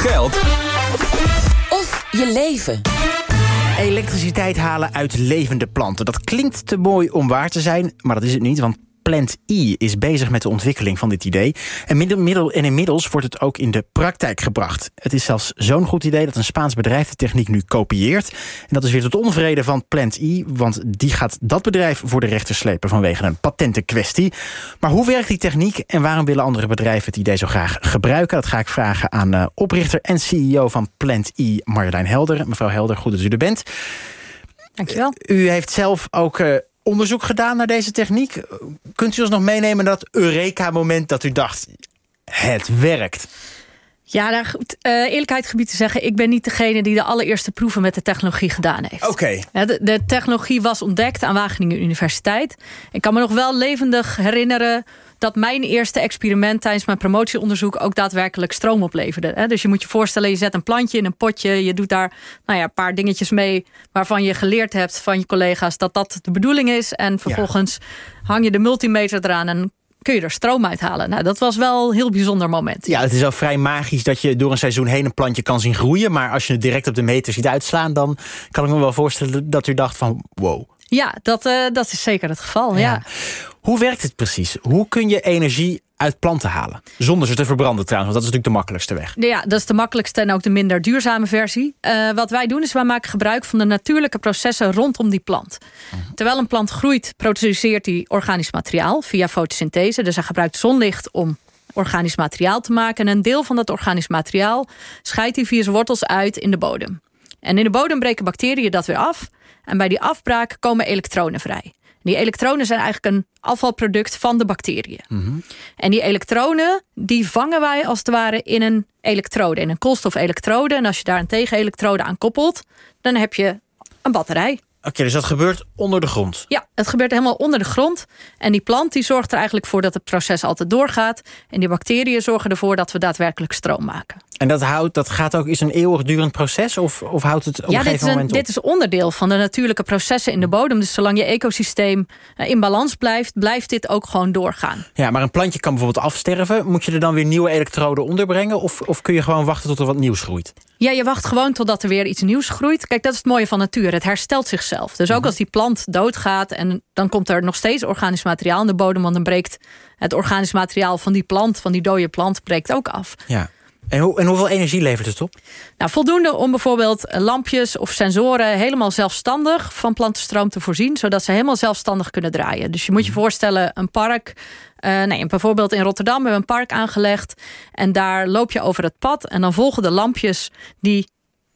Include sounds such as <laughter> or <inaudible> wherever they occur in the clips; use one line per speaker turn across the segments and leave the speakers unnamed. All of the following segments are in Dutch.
geld
of je leven.
Elektriciteit halen uit levende planten. Dat klinkt te mooi om waar te zijn, maar dat is het niet. Want Plant E is bezig met de ontwikkeling van dit idee. En, middel, en inmiddels wordt het ook in de praktijk gebracht. Het is zelfs zo'n goed idee dat een Spaans bedrijf de techniek nu kopieert. En dat is weer tot onvrede van Plant E, want die gaat dat bedrijf voor de rechter slepen vanwege een patentenkwestie. Maar hoe werkt die techniek en waarom willen andere bedrijven het idee zo graag gebruiken? Dat ga ik vragen aan uh, oprichter en CEO van Plant E, Marjolein Helder. Mevrouw Helder, goed dat u er bent.
Dankjewel.
U heeft zelf ook uh, onderzoek gedaan naar deze techniek. Kunt u ons nog meenemen dat Eureka-moment dat u dacht... het werkt?
Ja, daar, uh, eerlijkheid gebied te zeggen... ik ben niet degene die de allereerste proeven met de technologie gedaan heeft.
Oké.
Okay. De, de, technologie was ontdekt aan Wageningen Universiteit. Ik kan me nog wel levendig herinneren dat mijn eerste experiment tijdens mijn promotieonderzoek ook daadwerkelijk stroom opleverde. Dus je moet je voorstellen, je zet een plantje in een potje, je doet daar nou ja, een paar dingetjes mee waarvan je geleerd hebt van je collega's dat dat de bedoeling is. En vervolgens hang je de multimeter eraan en kun je er stroom uithalen. Nou, dat was wel een heel bijzonder moment.
Ja, het is wel vrij magisch dat je door een seizoen heen een plantje kan zien groeien. Maar als je het direct op de meter ziet uitslaan, dan kan ik me wel voorstellen dat u dacht van wow.
Ja, dat, uh, dat is zeker het geval. Ja. ja.
Hoe werkt het precies? Hoe kun je energie uit planten halen? Zonder ze te verbranden trouwens, want dat is natuurlijk de makkelijkste weg.
Ja, dat is de makkelijkste en ook de minder duurzame versie. Uh, wat wij doen is, wij maken gebruik van de natuurlijke processen rondom die plant. Mhm. Terwijl een plant groeit, produceert hij organisch materiaal via fotosynthese. Dus hij gebruikt zonlicht om organisch materiaal te maken. En een deel van dat organisch materiaal scheidt hij via zijn wortels uit in de bodem. En in de bodem breken bacteriën dat weer af. En bij die afbraak komen elektronen vrij. Die elektronen zijn eigenlijk een afvalproduct van de bacteriën.
Mhm.
En die elektronen, die vangen wij als het ware in een elektrode, in een koolstofelektrode. En als je daar een tegenelektrode aan koppelt, dan heb je een batterij.
Oké, dus dat gebeurt onder de grond?
Ja, het gebeurt helemaal onder de grond. En die plant die zorgt er eigenlijk voor dat het proces altijd doorgaat. En die bacteriën zorgen ervoor dat we daadwerkelijk stroom maken.
En dat, houdt, dat gaat ook, is een eeuwigdurend proces? Of, of houdt het op
ja,
een gegeven moment
Dit is onderdeel van de natuurlijke processen in de bodem. Dus zolang je ecosysteem eh, in balans blijft, blijft dit ook gewoon doorgaan.
Ja, maar een plantje kan bijvoorbeeld afsterven. Moet je er dan weer nieuwe elektroden onderbrengen? Of, of kun je gewoon wachten tot er wat nieuws groeit?
Ja, je wacht gewoon totdat er weer iets nieuws groeit. Kijk, dat is het mooie van natuur. Het herstelt zichzelf. Dus ook mhm. als die plant doodgaat en dan komt er nog steeds organisch materiaal in de bodem, want dan breekt het organisch materiaal van die plant, van die dode plant, breekt ook af.
Ja. En, hoe, en hoeveel energie levert het op?
Nou, voldoende om bijvoorbeeld lampjes of sensoren helemaal zelfstandig van plantenstroom te voorzien, zodat ze helemaal zelfstandig kunnen draaien. Dus je moet je mhm. voorstellen, een park. Uh, nee, bijvoorbeeld in Rotterdam hebben we een park aangelegd. En daar loop je over het pad. En dan volgen de lampjes die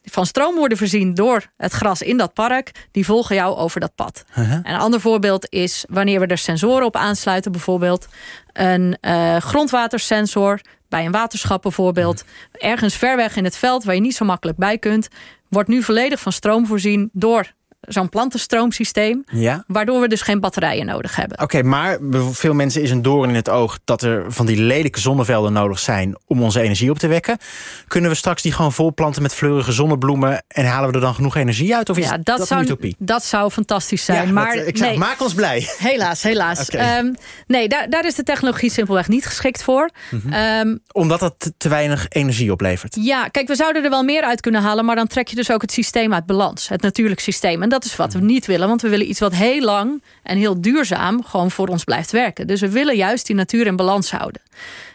van stroom worden voorzien door het gras in dat park, die volgen jou over dat pad.
Uh-huh.
En een ander voorbeeld is wanneer we er sensoren op aansluiten, bijvoorbeeld een uh, grondwatersensor bij een waterschap bijvoorbeeld, ergens ver weg in het veld waar je niet zo makkelijk bij kunt, wordt nu volledig van stroom voorzien door zo'n plantenstroomsysteem.
Ja.
Waardoor we dus geen batterijen nodig hebben.
Oké, maar veel mensen is een doorn in het oog dat er van die lelijke zonnevelden nodig zijn om onze energie op te wekken. Kunnen we straks die gewoon volplanten met fleurige zonnebloemen en halen we er dan genoeg energie uit? Of is
ja, dat,
dat
zou,
een utopie?
Dat zou fantastisch zijn.
Ja,
maar
ik
nee.
maak ons blij. <laughs>
Helaas, helaas. Ehm, nee, daar, daar is de technologie simpelweg niet geschikt voor.
Mhm. Ehm, Omdat dat te weinig energie oplevert?
Ja, kijk, we zouden er wel meer uit kunnen halen, maar dan trek je dus ook het systeem uit balans. Het natuurlijk systeem. En dat is wat we niet willen, want we willen iets wat heel lang en heel duurzaam gewoon voor ons blijft werken. Dus we willen juist die natuur in balans houden.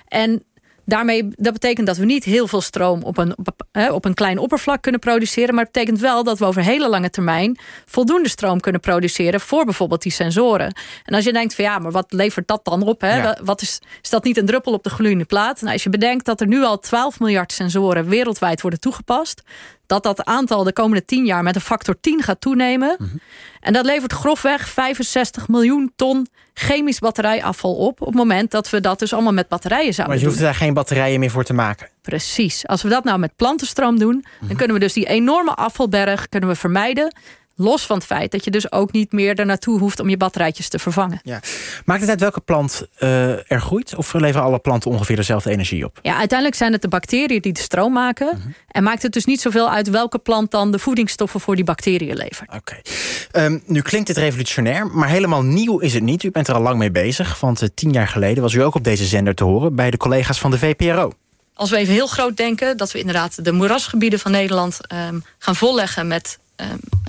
En daarmee, dat betekent dat we niet heel veel stroom op een, op, op, een klein oppervlak kunnen produceren. Maar het betekent wel dat we over hele lange termijn voldoende stroom kunnen produceren voor bijvoorbeeld die sensoren. En als je denkt van ja, maar wat levert dat dan op? Hè? Wat is, is dat niet een druppel op de gloeiende plaat? Nou, als je bedenkt dat er nu al 12 miljard sensoren wereldwijd worden toegepast, dat dat aantal de komende 10 jaar met een factor 10 gaat toenemen.
Mhm.
En dat levert grofweg 65 miljoen ton chemisch batterijafval op. Op het moment dat we dat dus allemaal met batterijen zouden
doen. Maar je hoeft daar geen batterijen meer voor te maken.
Precies. Als we dat nou met plantenstroom doen, dan
Mhm.
kunnen we dus die enorme afvalberg kunnen we vermijden. Los van het feit dat je dus ook niet meer er naartoe hoeft om je batterijtjes te vervangen.
Ja. Maakt het uit welke plant uh, er groeit? Of leveren alle planten ongeveer dezelfde energie op?
Ja, uiteindelijk zijn het de bacteriën die de stroom maken.
Mhm.
En maakt het dus niet zoveel uit welke plant dan de voedingsstoffen voor die bacteriën levert.
Oké. Um, nu klinkt dit revolutionair, maar helemaal nieuw is het niet. U bent er al lang mee bezig. Want uh, tien jaar geleden was u ook op deze zender te horen bij de collega's van de VPRO.
als we even heel groot denken, dat we inderdaad de moerasgebieden van Nederland ehm, gaan volleggen met, ehm,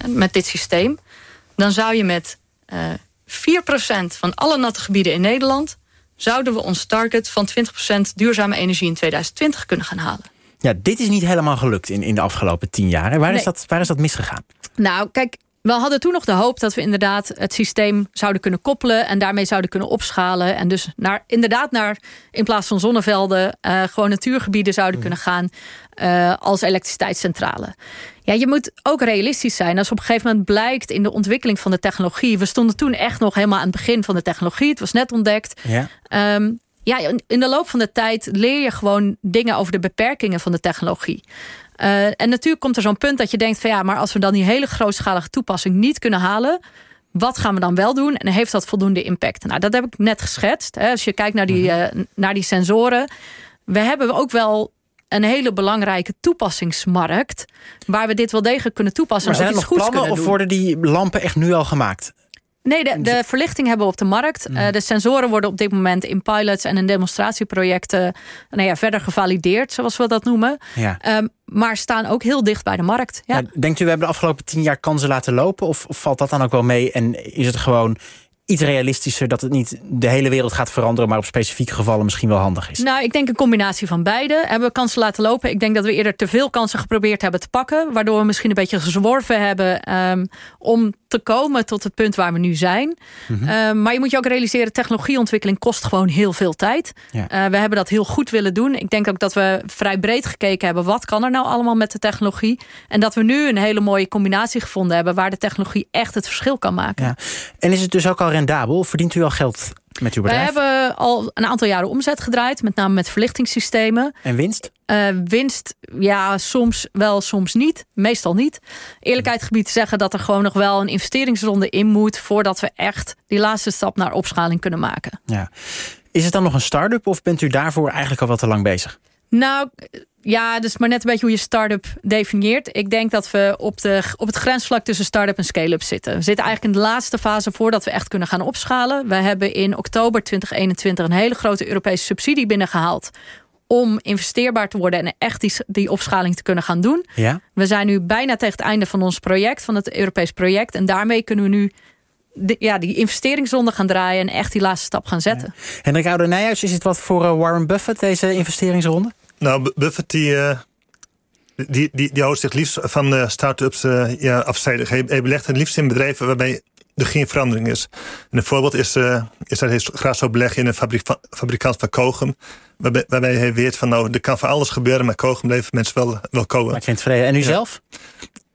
met dit systeem, dan zou je met uh, 4% van alle natte gebieden in Nederland, zouden we ons target van 20% duurzame energie in 2020 kunnen gaan halen.
Ja, dit is niet helemaal gelukt in, in de afgelopen tien jaar. Waar, is dat, waar is dat misgegaan?
Nou, kijk, we hadden toen nog de hoop dat we inderdaad het systeem zouden kunnen koppelen en daarmee zouden kunnen opschalen. En dus naar, inderdaad naar, in plaats van zonnevelden, uh, gewoon natuurgebieden zouden mm. kunnen gaan uh, als elektriciteitscentrale. Ja, je moet ook realistisch zijn. Als op een gegeven moment blijkt in de ontwikkeling van de technologie. We stonden toen echt nog helemaal aan het begin van de technologie. Het was net ontdekt. Ja. Um, ja, in de loop van de tijd leer je gewoon dingen over de beperkingen van de technologie. Uh, en natuurlijk komt er zo'n punt dat je denkt van ja, maar als we dan die hele grootschalige toepassing niet kunnen halen, wat gaan we dan wel doen? En heeft dat voldoende impact? Nou, dat heb ik net geschetst. Hè. Als je kijkt naar die, uh, naar die sensoren. We hebben ook wel een hele belangrijke toepassingsmarkt. Waar we dit wel degelijk kunnen toepassen.
Maar zijn er nog plannen of worden die lampen echt nu al gemaakt?
Nee, de, de, verlichting hebben we op de markt. Mm. Uh, de sensoren worden op dit moment in pilots en in demonstratieprojecten nou ja, verder gevalideerd, zoals we dat noemen. Ja. Um, maar staan ook heel dicht bij de markt. Ja.
Ja, denkt u, we hebben de afgelopen tien jaar kansen laten lopen? Of, of valt dat dan ook wel mee? En is het gewoon iets realistischer dat het niet de hele wereld gaat veranderen, maar op specifieke gevallen misschien wel handig is?
Nou, ik denk een combinatie van beide. Hebben we kansen laten lopen? Ik denk dat we eerder te veel kansen geprobeerd hebben te pakken, waardoor we misschien een beetje gezworven hebben um, om te komen tot het punt waar we nu zijn. Mm maar je moet je ook realiseren, technologieontwikkeling kost gewoon heel veel tijd. Ja. Uh, we hebben dat heel goed willen doen. Ik denk ook dat we vrij breed gekeken hebben, wat kan er nou allemaal met de technologie? En dat we nu een hele mooie combinatie gevonden hebben waar de technologie echt het verschil kan maken. Ja.
En is het dus ook al rendabel? Verdient u al geld met uw bedrijf?
We hebben al een aantal jaren omzet gedraaid, met name met verlichtingssystemen.
En winst?
Uh, winst, ja, soms wel, soms niet. Meestal niet. Eerlijkheid gebied zeggen dat er gewoon nog wel een investeringsronde in moet voordat we echt die laatste stap naar opschaling kunnen maken.
Ja. Is het dan nog een start-up of bent u daarvoor eigenlijk al wat te lang bezig?
Nou, ja, dus maar net een beetje hoe je start-up definieert. Ik denk dat we op, de, op het grensvlak tussen start-up en scale-up zitten. We zitten eigenlijk in de laatste fase voordat we echt kunnen gaan opschalen. We hebben in oktober 2021 een hele grote Europese subsidie binnengehaald om investeerbaar te worden en echt die, die opschaling te kunnen gaan doen. Ja. We zijn nu bijna tegen het einde van ons project, van het Europees project. En daarmee kunnen we nu ja, die investeringsronde gaan draaien en echt die laatste stap gaan zetten. Ja.
Hendrik Oude Nijhuis, is het wat voor uh, Warren Buffett, deze investeringsronde?
Nou, Buffett die, uh, die, die, die houdt zich liefst van uh, start-ups uh, ja, afzijdig. Hij, hij belegt het liefst in bedrijven waarbij er geen verandering is. En een voorbeeld is, is dat hij graag zou beleggen in een fabrik, fabrikant van kogem. Waarbij, waarbij, hij weet van nou, er kan van alles gebeuren, maar kogem blijven mensen wel, wel komen.
Maar tevreden. En u zelf?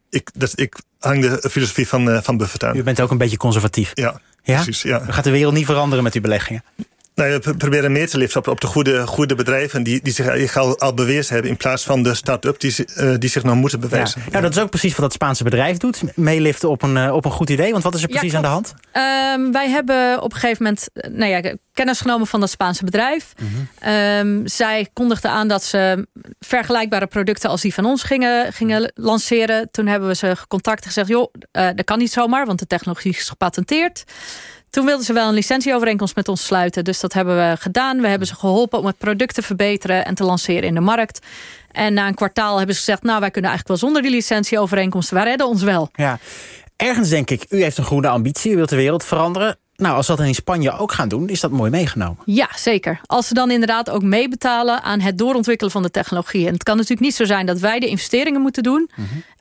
Ik, dat, ik hang de filosofie van, van Buffett aan.
U bent ook een beetje conservatief.
Ja, ja? precies. Ja.
Gaat de wereld niet veranderen met uw beleggingen?
Nou, we proberen meer te liften op, op de goede, goede bedrijven die, die zich al, al bewezen hebben, in plaats van de start-up die, uh, die zich nog moeten bewijzen.
Ja. Nou, dat is ook precies wat dat Spaanse bedrijf doet. Meeliften op een, uh, op een goed idee. Want wat is er precies aan de hand?
Um, wij hebben op een gegeven moment eh, nou ja, kennis genomen van dat Spaanse bedrijf. Mm -hmm. um, zij kondigden aan dat ze vergelijkbare producten als die van ons gingen, gingen lanceren. Toen hebben we ze gecontact en gezegd: joh, uh, dat kan niet zomaar, want de technologie is gepatenteerd. Toen wilden ze wel een licentieovereenkomst met ons sluiten. Dus dat hebben we gedaan. We hebben ze geholpen om het product te verbeteren en te lanceren in de markt. En na een kwartaal hebben ze gezegd: Nou, wij kunnen eigenlijk wel zonder die licentieovereenkomst. Wij redden ons wel.
Ja. Ergens denk ik, u heeft een groene ambitie, u wilt de wereld veranderen. Nou, als dat in Spanje ook gaan doen, is dat mooi meegenomen.
Ja, zeker. Als ze dan inderdaad ook meebetalen aan het doorontwikkelen van de technologie. En het kan natuurlijk niet zo zijn dat wij de investeringen moeten doen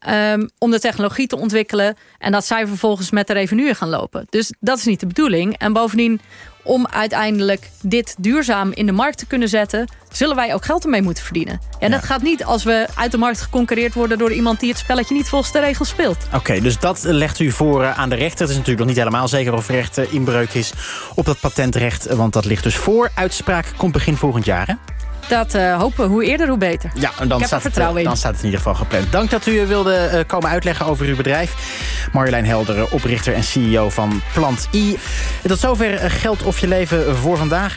um, om de technologie te ontwikkelen. En dat zij vervolgens met de revenue gaan lopen. Dus dat is niet de bedoeling. En bovendien, om uiteindelijk dit duurzaam in de markt te kunnen zetten, zullen wij ook geld ermee moeten verdienen. En ja. dat gaat niet als we uit de markt geconcureerd worden door iemand die het spelletje niet volgens de regels speelt.
Oké, dus dat legt u voor uh, aan de rechter. Het is natuurlijk nog niet helemaal zeker of er recht inbreuk is op dat patentrecht, want dat ligt dus voor. Uitspraak komt begin volgend jaar. Hè?
Dat uh, hopen hoe eerder, hoe beter.
Ja, en dan, staat het, uh, dan staat het in ieder geval gepland. Dank dat u wilde uh, komen uitleggen over uw bedrijf. Marjolein Helderen, oprichter en CEO van Plant I. En tot zover Geld of je leven voor vandaag.